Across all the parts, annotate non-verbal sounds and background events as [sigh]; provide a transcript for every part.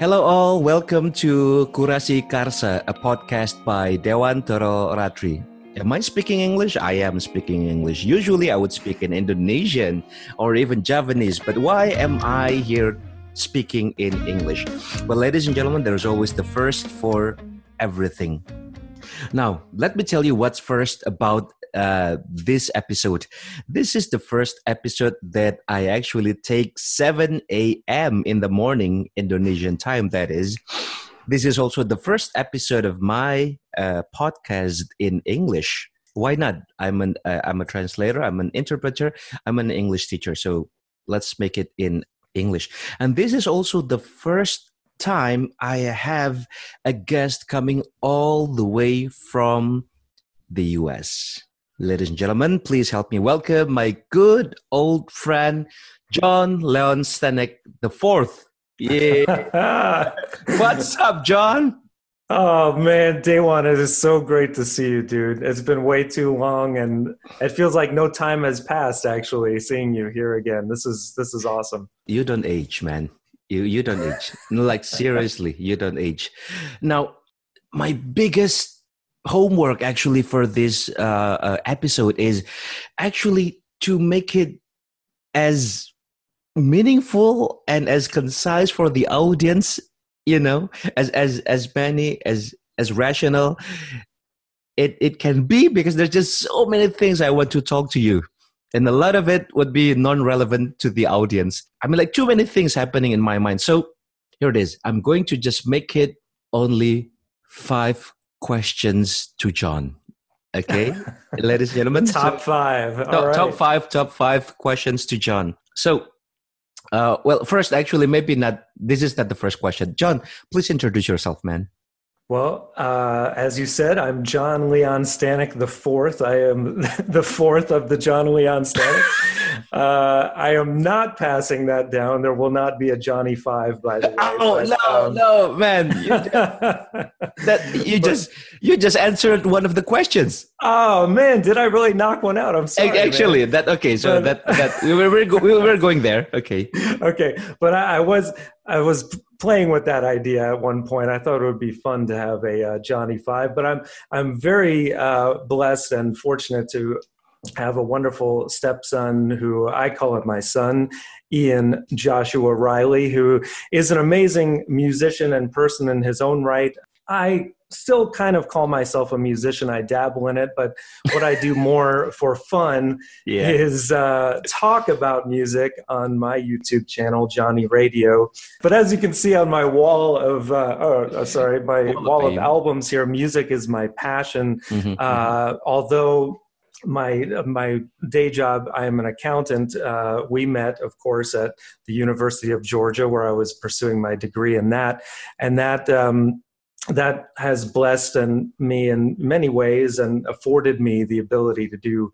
Hello, all. Welcome to Kurasi Karsa, a podcast by Dewan Toro Ratri. Am I speaking English? I am speaking English. Usually, I would speak in Indonesian or even Javanese, but why am I here speaking in English? Well, ladies and gentlemen, there's always the first for everything. Now, let me tell you what's first about uh, this episode. This is the first episode that I actually take 7 a.m. in the morning, Indonesian time, that is. This is also the first episode of my uh, podcast in English. Why not? I'm an uh, I'm a translator. I'm an interpreter. I'm an English teacher. So let's make it in English. And this is also the first time I have a guest coming all the way from the US. Ladies and gentlemen, please help me welcome my good old friend, John Leon Stanek the fourth. Yeah. [laughs] What's up, John? Oh man, day one, it is so great to see you, dude. It's been way too long and it feels like no time has passed actually seeing you here again. This is this is awesome. You don't age, man. You you don't age. No, like seriously, you don't age. Now, my biggest homework actually for this uh, uh, episode is actually to make it as meaningful and as concise for the audience you know as as as many as as rational it it can be because there's just so many things i want to talk to you. And a lot of it would be non-relevant to the audience. I mean like too many things happening in my mind. So here it is. I'm going to just make it only five questions to John. Okay, [laughs] ladies and gentlemen. top so, five. Top, right. top, five. Top five questions to John. So, uh, well, first, actually, maybe not. This is not the first question. John, please introduce yourself, man. Well, uh, as you said, I'm John Leon Stanek the fourth. I am [laughs] the fourth of the John Leon Stanek. [laughs] uh, I am not passing that down. There will not be a Johnny Five, by the way. Oh but, no, um, no, man! You, [laughs] that you just you just answered one of the questions. Oh man, did I really knock one out? I'm sorry. Actually, man. that okay. So but, that that we were we were going there. Okay. Okay, but I, I was I was playing with that idea at one point. I thought it would be fun to have a uh, Johnny Five, but I'm I'm very uh, blessed and fortunate to have a wonderful stepson who I call it my son, Ian Joshua Riley, who is an amazing musician and person in his own right. I still kind of call myself a musician. I dabble in it, but what I do [laughs] more for fun yeah. is uh, talk about music on my YouTube channel, Johnny Radio. But as you can see on my wall of, uh, oh, uh, sorry, my wall, wall of albums here, music is my passion. Mm-hmm, uh, mm-hmm. Although my my day job i am an accountant uh, we met of course at the university of georgia where i was pursuing my degree in that and that um, that has blessed and me in many ways and afforded me the ability to do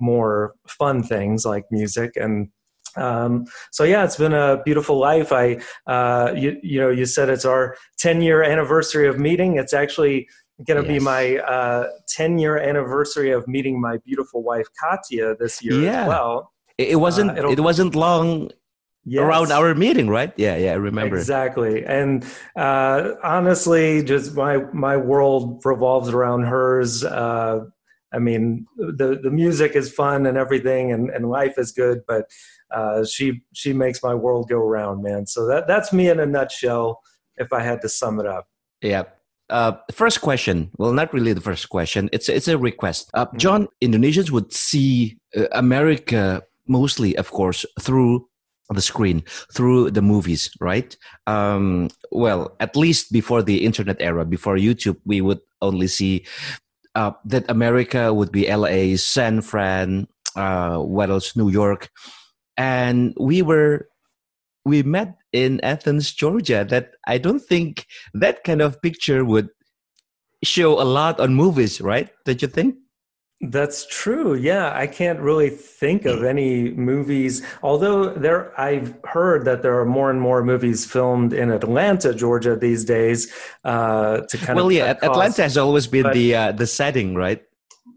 more fun things like music and um, so yeah, it's been a beautiful life. I, uh, you, you know, you said it's our 10 year anniversary of meeting. It's actually going to yes. be my uh, 10 year anniversary of meeting my beautiful wife Katya this year yeah. as well. It wasn't. Uh, it wasn't long yes. around our meeting, right? Yeah, yeah, I remember exactly. And uh, honestly, just my my world revolves around hers. Uh, I mean, the the music is fun and everything, and, and life is good, but uh, she she makes my world go round, man. So that that's me in a nutshell. If I had to sum it up. Yeah. Uh, first question. Well, not really the first question. It's it's a request. Uh, mm-hmm. John, Indonesians would see uh, America mostly, of course, through the screen through the movies right? Um, well at least before the internet era before youtube we would only see uh, that america would be la san fran uh, what else new york. And we were we met in athens georgia that i don't think that kind of picture would show a lot on movies right? Don't you think that's true. Yeah, I can't really think of any movies. Although there, I've heard that there are more and more movies filmed in Atlanta, Georgia, these days. Uh, to kind well, of yeah, Atlanta has always been but, the uh, the setting, right?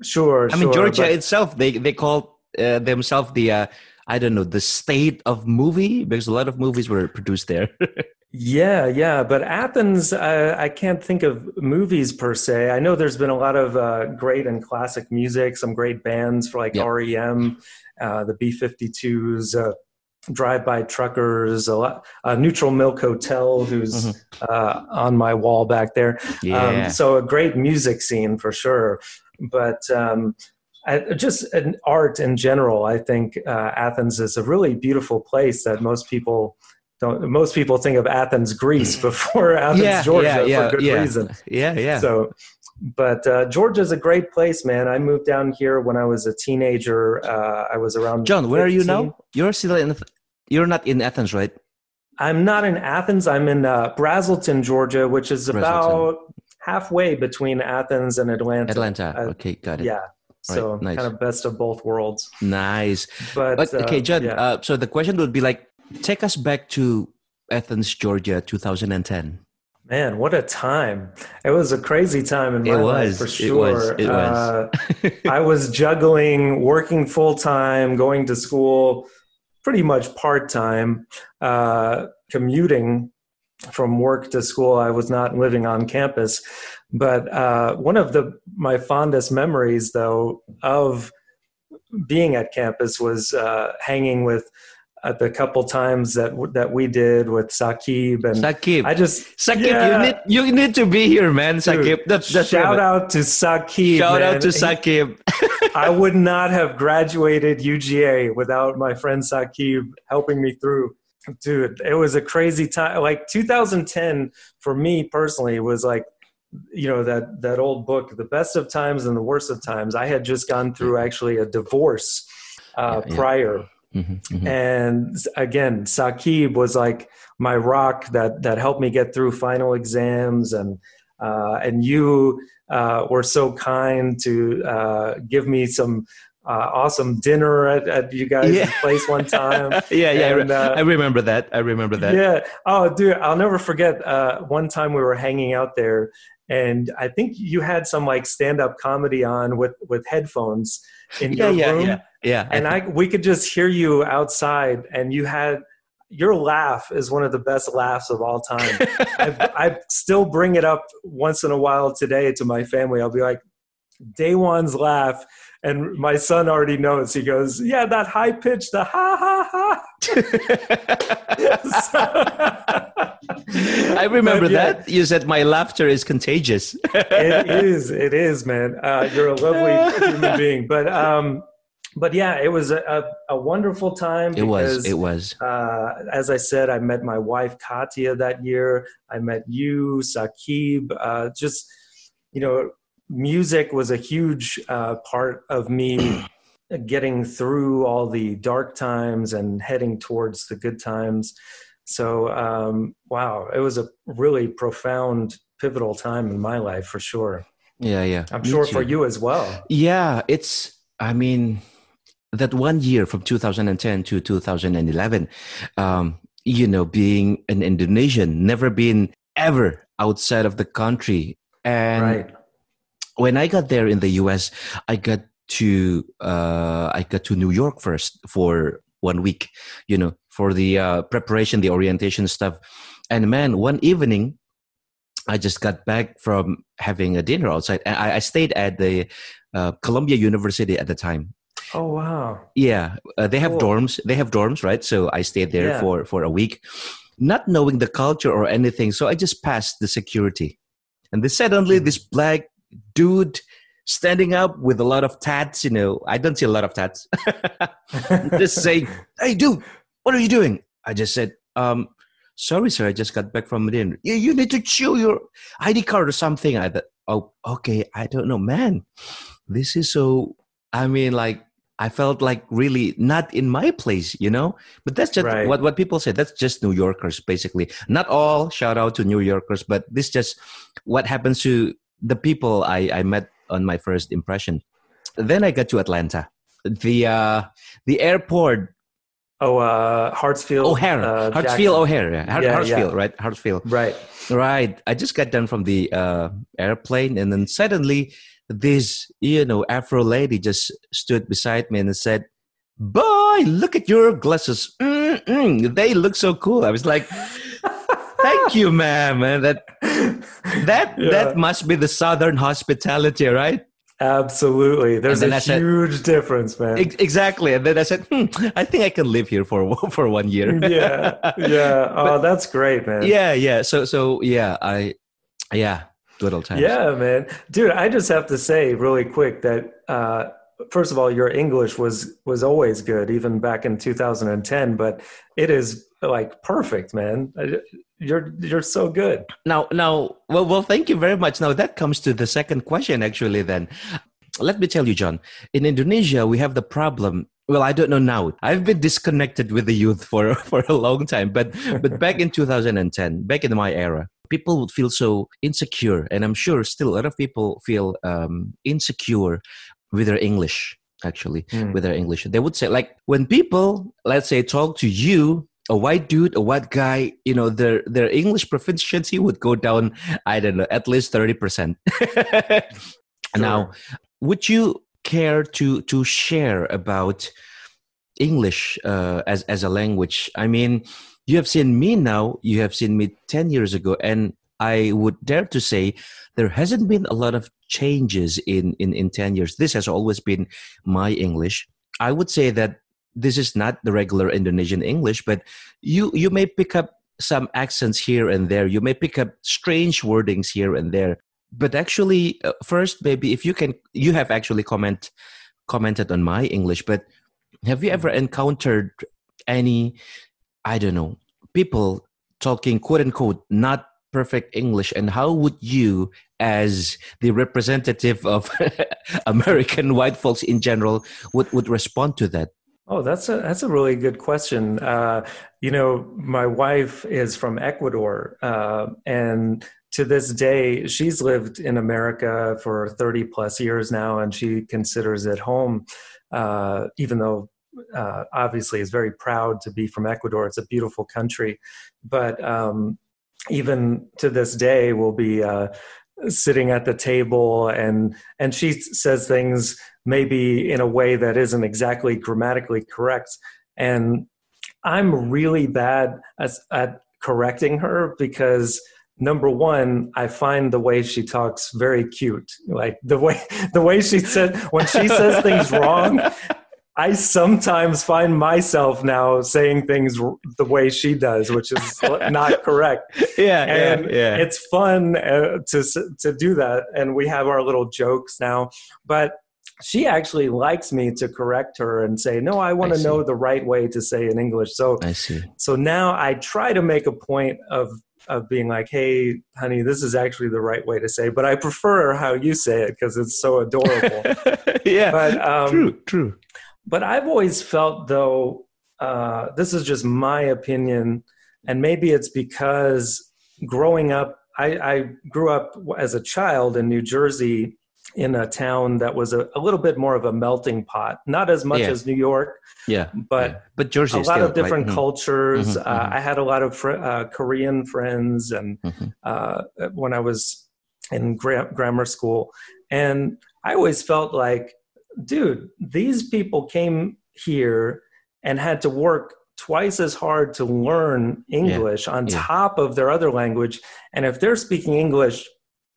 Sure. I mean, Georgia but, itself, they they call uh, themselves the uh, I don't know the state of movie because a lot of movies were produced there. [laughs] Yeah, yeah, but Athens, uh, I can't think of movies per se. I know there's been a lot of uh, great and classic music, some great bands for like Yep. REM, uh, the B52s, uh, Drive By Truckers, a lot, uh, Neutral Milk Hotel, who's Mhm. uh, on my wall back there. Yeah. Um, so a great music scene for sure, but um, I, just an art in general. I think uh, Athens is a really beautiful place that most people. Most people think of Athens, Greece, before [laughs] Athens, yeah, Georgia, yeah, yeah, for good yeah. reason. Yeah, yeah. So, but uh, Georgia's a great place, man. I moved down here when I was a teenager. Uh, I was around. John, where are you now? You're still in. You're not in Athens, right? I'm not in Athens. I'm in uh, Braselton, Georgia, which is about halfway between Athens and Atlanta. Atlanta. Uh, okay, got it. Yeah. So nice. kind of best of both worlds. Nice. But, But okay, uh, John. Uh, so the question would be like, take us back to Athens, Georgia, 2010. Man, what a time! It was a crazy time in my It life was. for It sure. was. It was. Uh, [laughs] [laughs] I was juggling working full time, going to school pretty much part time, uh, commuting from work to school. I was not living on campus, but uh, one of the my fondest memories, though, of being at campus was uh, hanging with. Uh, the couple times that that we did with Sakib and Sakib. I just Sakib, Yeah. you need you need to be here, man. Sakib. Dude, that's that's shout out to Sakib. Shout man. out to Sakib. I would not have graduated UGA without my friend Sakib helping me through. Dude, it was a crazy time. Like 2010 for me personally was like, you know, that that old book, The Best of Times and the Worst of Times. I had just gone through actually a divorce uh, Yeah, yeah. prior Mhm, mhm. and again Saqib was like my rock that that helped me get through final exams and uh, and you uh, were so kind to uh, give me some uh, awesome dinner at, at you guys' Yeah. place one [laughs] time. yeah, yeah. I And, uh, I remember that. I remember that. Yeah. Oh, dude, I'll never forget. Uh, one time we were hanging out there, and I think you had some like stand-up comedy on with with headphones in yeah, your yeah, room yeah, yeah. and I we could just hear you outside, and you had your laugh is one of the best laughs of all time. [laughs] I, I still bring it up once in a while today to my family. I'll be like, "Day one's laugh," and my son already knows. He goes, "Yeah, that high pitch, the ha ha ha." [laughs] I remember But yeah, that. You said my laughter is contagious. it is. It is, man. Uh, you're a lovely human being, but um, but yeah, it was a, a, a wonderful time. It was. It was. uh, as I said, I met my wife Katia that year. I met you, Sakib. Uh, just you know, music was a huge uh, part of me [clears throat] getting through all the dark times and heading towards the good times. So, um, wow, it was a really profound, pivotal time in my life for sure. Yeah, yeah. I'm Me sure for you as well. Yeah, it's. I mean, that one year from 2010 to 2011, um, you know, being an Indonesian, never been ever outside of the country, and right. When I got there in the U.S., I got to uh, I got to New York first for one week, you know, for the uh, preparation, the orientation stuff. And man, one evening, I just got back from having a dinner outside, and I, I stayed at the uh, Columbia University at the time. Oh wow. Yeah, uh, they have Cool. dorms. They have dorms, right? So I stayed there Yeah. for for a week, not knowing the culture or anything. So I just passed the security, and then suddenly Mm. this black dude standing up with a lot of tats. You know, I don't see a lot of tats. [laughs] just saying, "Hey, dude, what are you doing?" I just said, um, "Sorry, sir, I just got back from dinner. You, you need to show your ID card or something." I thought, "Oh, okay. I don't know, man. This is so. I mean, like." I felt like really not in my place, you know. But that's just Right. what what people say. That's just New Yorkers, basically. Not all. Shout out to New Yorkers, but this just what happens to the people I, I met on my first impression. Then I got to Atlanta. The uh, the airport Oh, uh, Hartsfield. O'Hare, uh, Hartsfield Jackson. O'Hare, yeah. Har- Yeah, Hartsfield, yeah. right? Hartsfield, Right. right. I just got done from the uh, airplane, and then suddenly this you know Afro lady just stood beside me and said, "Boy, look at your glasses. Mm-mm, they look so cool." I was like. Thank you, ma'am. Man. That that Yeah. that must be the southern hospitality, right? Absolutely. There's a said- huge difference, man. Ex- Exactly. And then I said, hmm, I think I can live here for [laughs] for one year. yeah. [laughs] Yeah. Oh, that's great, man. yeah, yeah. So so yeah, I yeah, little old times. Yeah, man. Dude, I just have to say really quick that uh first of all, your English was was always good even back in 2010, but it is like perfect, man. You're you're so good. Now now well well thank you very much. Now that comes to the second question actually then. Let me tell you, John, in Indonesia we have the problem well, I don't know now. I've been disconnected with the youth for, [laughs] for a long time, but but back in 2010, back in my era, people would feel so insecure, and I'm sure still a lot of people feel um, insecure with their English. Actually, Hmm. with their English, they would say like when people, let's say, talk to you, a white dude, a white guy, you know, their their English proficiency would go down. I don't know, at least thirty percent. [laughs] Now, would you care to to share about English uh, as as a language? I mean, you have seen me now. You have seen me ten years ago, and I would dare to say there hasn't been a lot of changes in in in ten years. This has always been my English. I would say that this is not the regular Indonesian English, but you you may pick up some accents here and there. You may pick up strange wordings here and there. But actually uh, first maybe if you can you have actually comment commented on my english but have you ever encountered any i don't know people talking quote unquote not perfect english? And how would you as the representative of [laughs] american white folks in general would would respond to that Oh, that's a that's a really good question. Uh, you know, my wife is from Ecuador, uh, and to this day, she's lived in America for thirty plus years now, and she considers it home. Uh, even though, uh, obviously, is very proud to be from Ecuador. It's a beautiful country, but um, even to this day, we'll be uh, sitting at the table and and she says things maybe in a way that isn't exactly grammatically correct. And i'm really bad at, at correcting her because number one i find the way she talks very cute. Like the way [laughs] the way she said when she says things [laughs] wrong I sometimes find myself now saying things the way she does, which is [laughs] not correct. Yeah and it's fun uh, to to do that. And we have our little jokes now. But she actually likes me to correct her and say no i want I to see. know the right way to say in english. So i see. so now i try to make a point of of being like hey honey this is actually the right way to say but i prefer how you say it because it's so adorable. [laughs] Yeah. But um true true. but I've always felt, though, uh, this is just my opinion, and maybe it's because growing up, I, I grew up as a child in New Jersey in a town that was a, a little bit more of a melting pot, not as much Yeah. as New York, yeah but yeah. but Jersey a lot still, of different right? Mhm. cultures. Mhm, Uh, mhm. I had a lot of fr- uh, Korean friends, and Mhm. uh, when I was in gra- grammar school, and I always felt like, dude, these people came here and had to work twice as hard to learn English on yeah. top of their other language, and if they're speaking English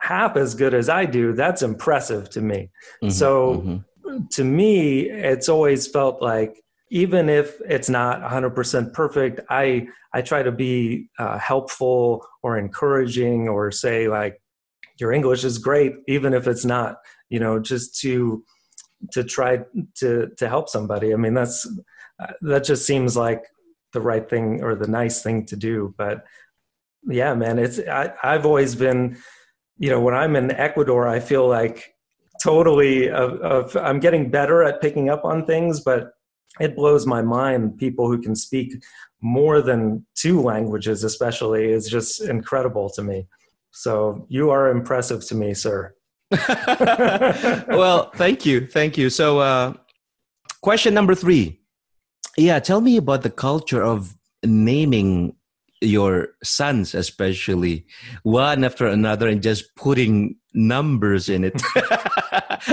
half as good as I do, that's impressive to me Mhm, So- mhm. to me, it's always felt like even if it's not 100% perfect, I I try to be uh, helpful or encouraging or say like your English is great, even if it's not. You know, just to to try to to help somebody. I mean, that's uh, that just seems like the right thing or the nice thing to do. But yeah, man, it's I, I've always been, you know, when I'm in Ecuador, I feel like totally of, of i'm getting better at picking up on things but it blows my mind people who can speak more than two languages especially is just incredible to me so you are impressive to me sir [laughs] well, thank you, thank you. So, uh, question number three. Yeah, tell me about the culture of naming your sons, especially one after another, and just putting numbers in it. [laughs]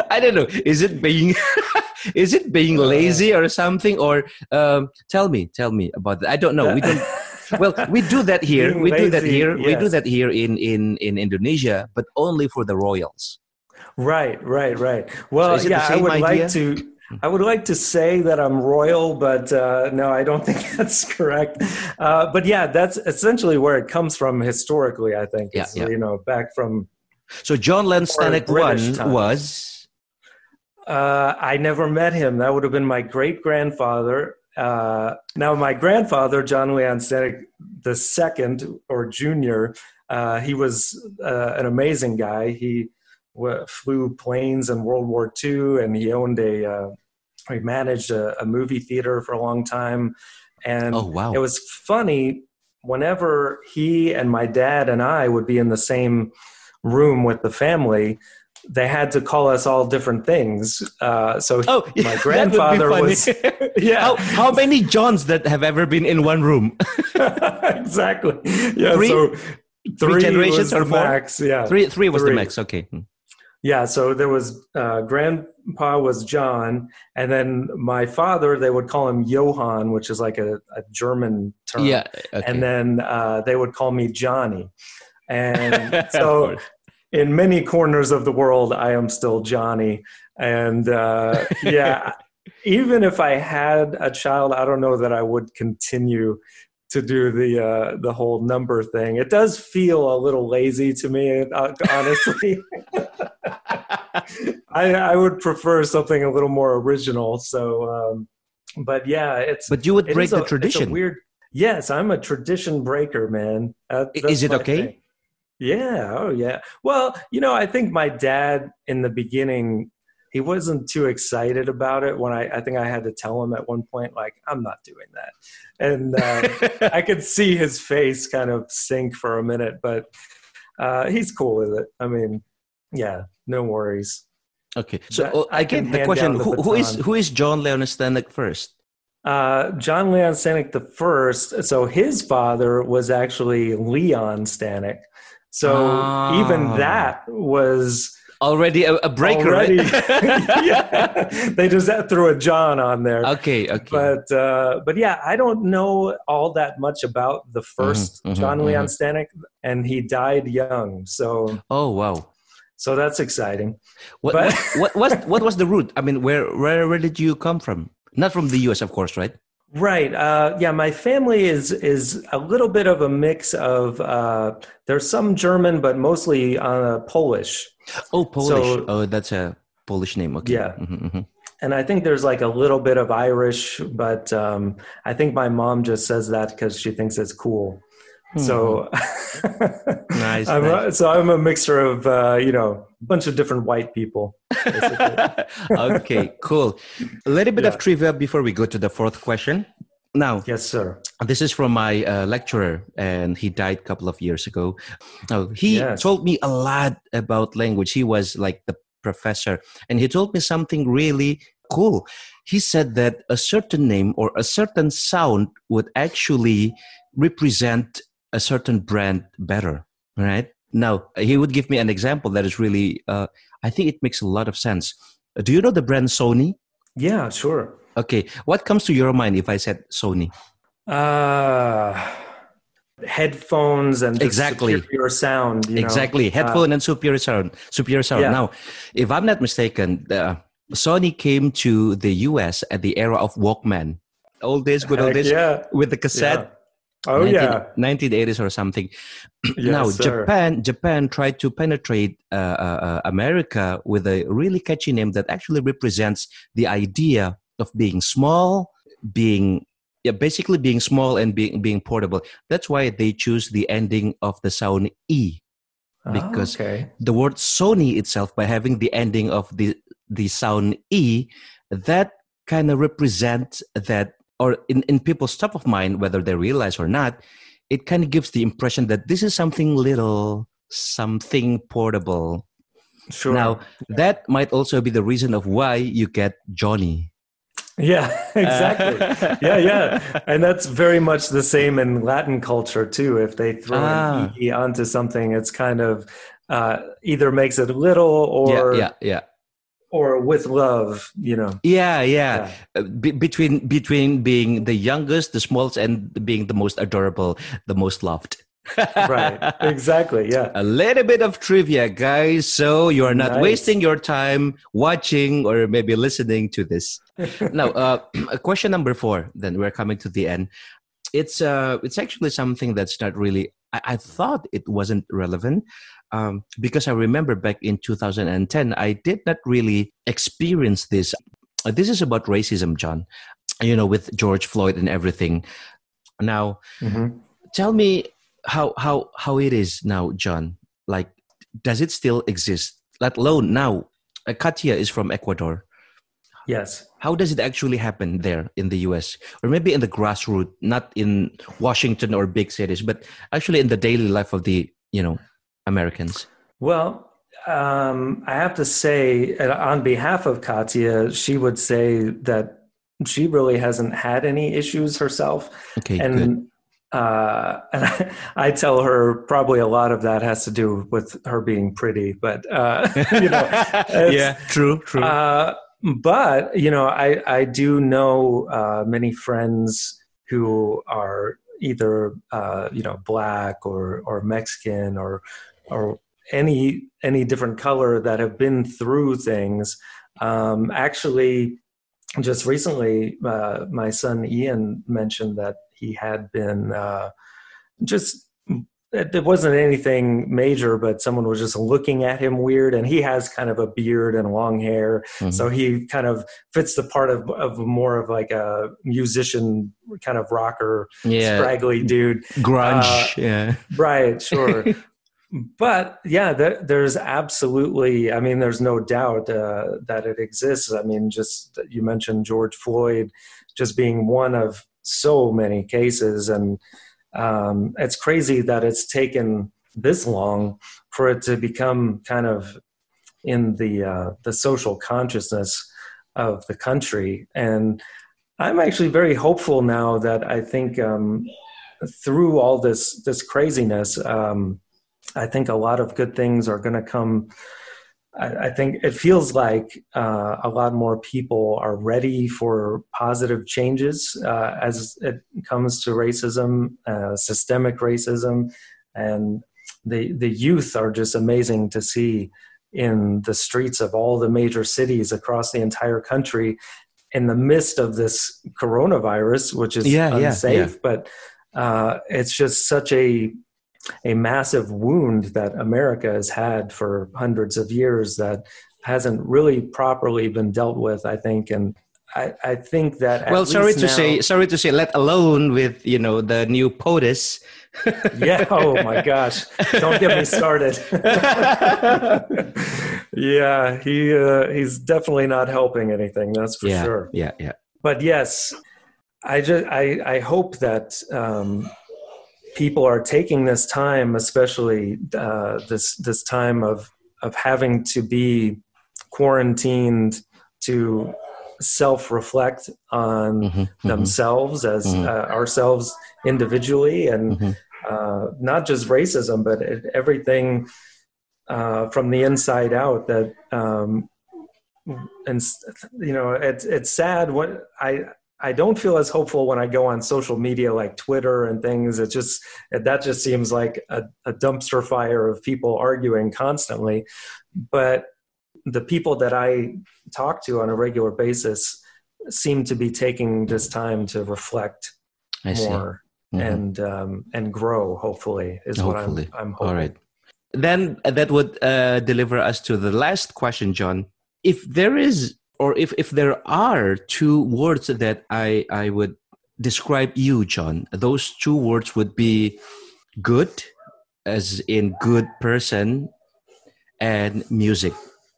I don't know. Is it being [laughs] is it being lazy or something? Or um, tell me, tell me about that. I don't know. We don't [laughs] well, we do that here. We do that lazy, here. We do that here in in in Indonesia, but only for the royals. Right, right, right. Well, the yeah, I would idea? like to. I would like to say that I'm royal, but uh, no, I don't [laughs] think that's correct. Uh, but yeah, that's essentially where it comes from historically. I think, Yeah, yeah. you know, back from. So John British one times. was Uh, I never met him. That would have been my great grandfather. Uh, now, my grandfather, John Leon Stanek the second or junior, uh, he was uh, an amazing guy. He flew planes in World War II, and he owned a. Uh, he managed a, a movie theater for a long time, and oh wow it was funny whenever he and my dad and I would be in the same room with the family. They had to call us all different things. Uh, so oh [laughs] my would be grandfather was [laughs] yeah how, how many Johns that have ever been in one room? [laughs] exactly yeah Three- so three generations or more? max yeah Three three was the max. Okay. Yeah so there was uh, grandpa was john and then my father they would call him johann which is like a, a german term Yeah. Okay. and then uh, they would call me johnny and [laughs] so in many corners of the world i am still johnny and uh, [laughs] yeah even if i had a child i don't know that i would continue to do the uh, the whole number thing it does feel a little lazy to me uh, honestly [laughs] I, I would prefer something a little more original so um, but yeah it's but you would break the a tradition. weird yes i'm a tradition breaker man Uh, is it okay? thing. Yeah. Oh, yeah. Well, you know, I think my dad in the beginning, he wasn't too excited about it. When I, I think I had to tell him at one point, like, I'm not doing that. And uh, [laughs] I could see his face kind of sink for a minute, but uh, he's cool with it. I mean, yeah, no worries. okay. So that- I can again, the question: the who, who is, who is John Leon Stanek first? Uh, John Leon Stanek the first. So his father was actually Leon Stanek. So Ah. even that was Already a, a breaker, already. right? [laughs] [laughs] yeah, they just threw a John on there. Okay. Okay. But uh, but yeah, I don't know all that much about the 1st mhm, John Leon Stanek, and he died young. So oh wow. so that's exciting. What, But- what, what was what was the route? I mean, where where where did you come from? Not from the U.S., of course, right? Right. Uh, yeah, my family is is a little bit of a mix of uh, there's some German, but mostly uh, Polish. Oh, Polish. So- oh, that's a Polish name. Okay. Yeah. Mhm, mhm. and I think there's like a little bit of Irish, but um, I think my mom just says that because she thinks it's cool. So, [laughs] Nice, I'm nice. A, so I'm a mixture of uh, you know bunch of different white people. [laughs] okay, cool. A little bit of trivia before we go to the fourth question. Now, yes, sir. this is from my uh, lecturer, and he died a couple of years ago. Now, he Yes. told me a lot about language. He was like the professor, and he told me something really cool. He said that a certain name or a certain sound would actually represent a certain brand better, right? Now, he would give me an example that is really, uh, I think it makes a lot of sense. Do you know the brand Sony? Yeah, sure. Okay, what comes to your mind if I said Sony? Uh, headphones and Exactly. superior sound. you know. exactly, Uh, headphone and superior sound. Superior sound. Yeah. Now, if I'm not mistaken, uh, Sony came to the US at the era of Walkman. Old days, good old days, yeah. with the cassette. yeah. Oh 19 yeah. 1980s or something. [clears throat] Yes, now, sir. Japan, Japan tried to penetrate uh, uh, uh, America with a really catchy name that actually represents the idea of being small, being yeah, basically being small and being being portable. That's why they choose the ending of the sound e. Oh, because- okay. The word Sony itself, by having the ending of the the sound e, that kind of represents that, or in in people's top of mind, whether they realize or not, it kind of gives the impression that this is something little, something portable. Sure. Now, that might also be the reason of why you get Johnny. yeah, [laughs] exactly. [laughs] yeah, yeah. And that's very much the same in Latin culture too. If they throw Ah. an e onto something, it's kind of uh, either makes it little or yeah, yeah, yeah. Or with love, you know. Yeah, yeah. yeah. Uh, be- between between being the youngest, the smallest, and being the most adorable, the most loved. [laughs] right. Exactly. Yeah. A little bit of trivia, guys. So you are not nice. wasting your time watching or maybe listening to this. [laughs] now, uh, [clears throat] question number four. Then we're coming to the end. It's uh, it's actually something that's not really. I, I thought it wasn't relevant, um, because I remember back in 2010, I did not really experience this. This is about racism, John. You know, with George Floyd and everything. Now, mm-hmm. tell me how how how it is now, John. Like, does it still exist? Let alone now, Katia is from Ecuador. Yes. How does it actually happen there in the US? Or maybe in the grassroots, not in Washington or big cities, but actually in the daily life of the, you know, Americans? Well, um, I have to say, on behalf of Katia, she would say that she really hasn't had any issues herself. Okay, and, good. Uh, [laughs] and I, I, tell her probably a lot of that has to do with her being pretty, but uh, [laughs] you know, [laughs] yeah, true, true. Uh, but you know, I I do know uh, many friends who are either uh, you know black or or Mexican or or any any different color that have been through things. Um, actually, just recently, uh, my son Ian mentioned that he had been uh, just it, wasn't anything major, but someone was just looking at him weird. And he has kind of a beard and long hair, mm-hmm. so he kind of fits the part of of more of like a musician, kind of rocker, yeah. scraggly dude, grunge, uh, yeah, right, sure. [laughs] but yeah there, there's absolutely i mean there's no doubt uh, that it exists i mean just you mentioned george floyd just being one of so many cases and um, it's crazy that it's taken this long for it to become kind of in the uh, the social consciousness of the country and i'm actually very hopeful now that i think um, through all this this craziness um, I think a lot of good things are going to come. I, I, think it feels like uh, a lot more people are ready for positive changes uh, as it comes to racism, uh, systemic racism, and the the youth are just amazing to see in the streets of all the major cities across the entire country in the midst of this coronavirus, which is yeah, unsafe, yeah, yeah. but uh, it's just such a a massive wound that America has had for hundreds of years that hasn't really properly been dealt with, I think. And I, I think that well, sorry to now, say, sorry to say, let alone with you know the new POTUS. yeah. Oh my gosh! Don't get me started. [laughs] yeah, he uh, he's definitely not helping anything. That's for yeah, sure. Yeah, yeah. But yes, I just I I hope that um, people are taking this time, especially uh, this this time of of having to be quarantined to self-reflect on mm-hmm, mm-hmm. themselves mm-hmm. as mm-hmm. uh, ourselves individually and mm-hmm. uh, not just racism but everything uh, from the inside out that um, and you know it's it's sad what i I don't feel as hopeful when I go on social media like Twitter and things. It just that just seems like a, a dumpster fire of people arguing constantly. But the people that I talk to on a regular basis seem to be taking this time to reflect I more mm-hmm. and um, and grow. Hopefully, is hopefully. what I'm, I'm hoping. All right. Then that would uh, deliver us to the last question, John. If there is or if, if there are two words that I, I would describe you, John, those two words would be good, as in good person, and music.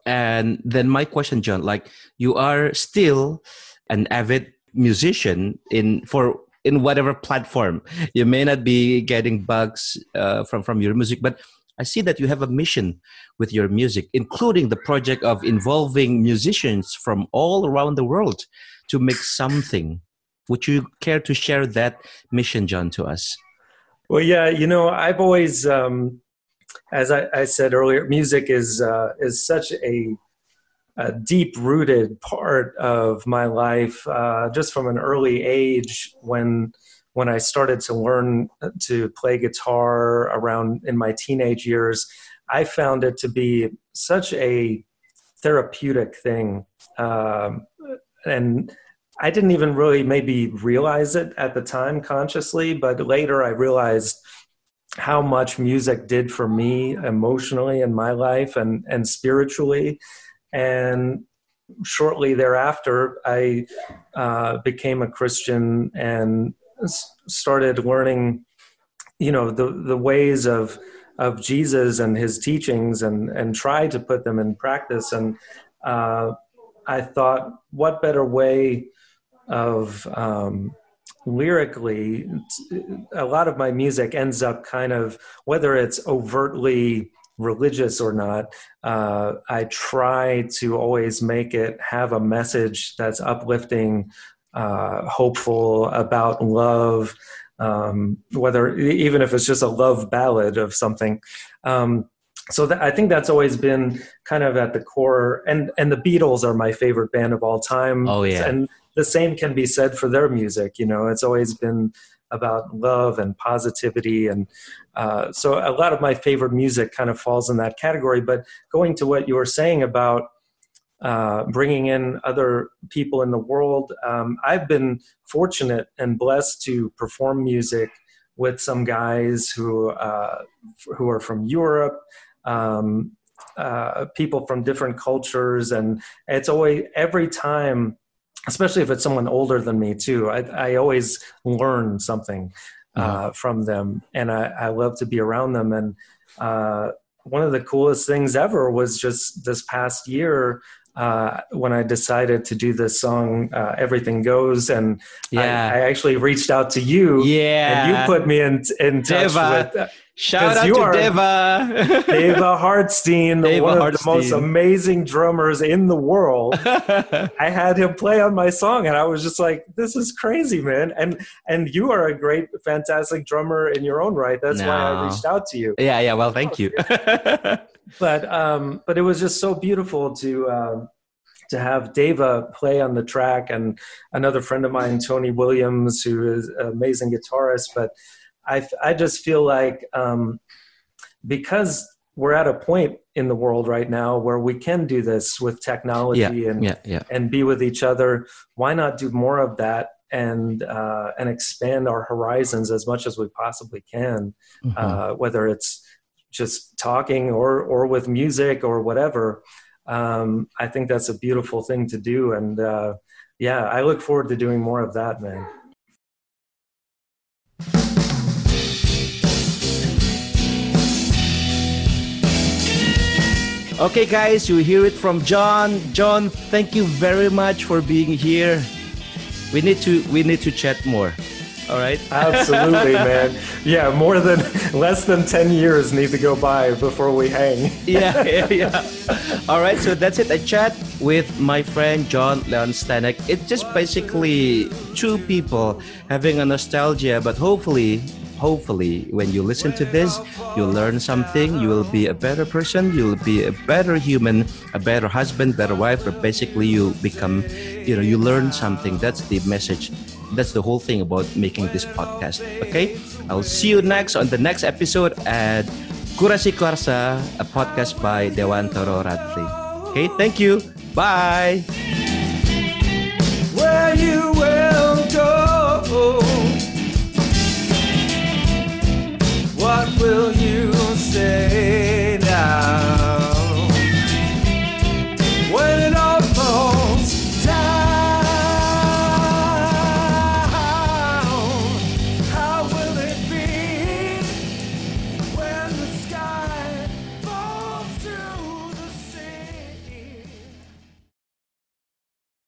And then my question, John, like you are still an avid musician in for in whatever platform. You may not be getting bugs uh, from from your music, but I see that you have a mission with your music, including the project of involving musicians from all around the world to make something. Would you care to share that mission, John, to us? Well, yeah, you know, I've always, um, as I, I, said earlier, music is uh, is such a a deep rooted part of my life uh, just from an early age when when I started to learn to play guitar around in my teenage years, I found it to be such a therapeutic thing. Um, and I didn't even really maybe realize it at the time consciously, but later I realized how much music did for me emotionally in my life and, and spiritually. And shortly thereafter, I uh, became a Christian and started learning, you know, the, the ways of, of Jesus and his teachings and, and tried to put them in practice. And uh, I thought, what better way of um, lyrically, a lot of my music ends up kind of, whether it's overtly religious or not, uh, I try to always make it have a message that's uplifting, uh, hopeful about love, um, whether even if it's just a love ballad of something. Um, so I think that's always been kind of at the core. And and the Beatles are my favorite band of all time. Oh yeah, and the same can be said for their music. You know, it's always been about love and positivity, and uh, so a lot of my favorite music kind of falls in that category. But going to what you were saying about uh, bringing in other people in the world, um, I've been fortunate and blessed to perform music with some guys who uh, who are from Europe. Um, uh, people from different cultures, and it's always every time especially if it's someone older than me too. I, I always learn something uh, mm-hmm. from them, and I, I, love to be around them. And uh, one of the coolest things ever was just this past year uh, when I decided to do this song, uh, "Everything Goes," and yeah. I, I, actually reached out to you. Yeah, and you put me in in touch Deva. with. Shout out to Deva. [laughs] Deva Hartstein, Deva one of the most amazing drummers in the world. [laughs] I had him play on my song, and I was just like, "This is crazy, man!" And and you are a great, fantastic drummer in your own right. That's no. why I reached out to you. Yeah, yeah. Well, thank you. [laughs] but um, but it was just so beautiful to. Um, to have Deva play on the track and another friend of mine, Tony Williams, who is an amazing guitarist. But I, I just feel like um, because we're at a point in the world right now where we can do this with technology yeah, and yeah, yeah. and be with each other. Why not do more of that and uh, and expand our horizons as much as we possibly can, mm-hmm. uh, whether it's just talking or or with music or whatever. Um, I think that's a beautiful thing to do, and uh, yeah, I look forward to doing more of that, man. Okay, guys, you hear it from John. John, thank you very much for being here. We need to we need to chat more. All right. [laughs] Absolutely, man. Yeah, more than [laughs] less than 10 years need to go by before we hang. [laughs] yeah, yeah, yeah. All right, so that's it. I chat with my friend John Leon Stanek. It's just basically two people having a nostalgia, but hopefully hopefully when you listen to this you'll learn something. You will be a better person. You'll be a better human a better husband better wife or basically you become you know you learn something. That's the message. That's the whole thing about making this podcast. Okay? I'll see you next on the next episode at kurasi karsa a podcast by dewantoro radli okay? Thank you. Bye will you say?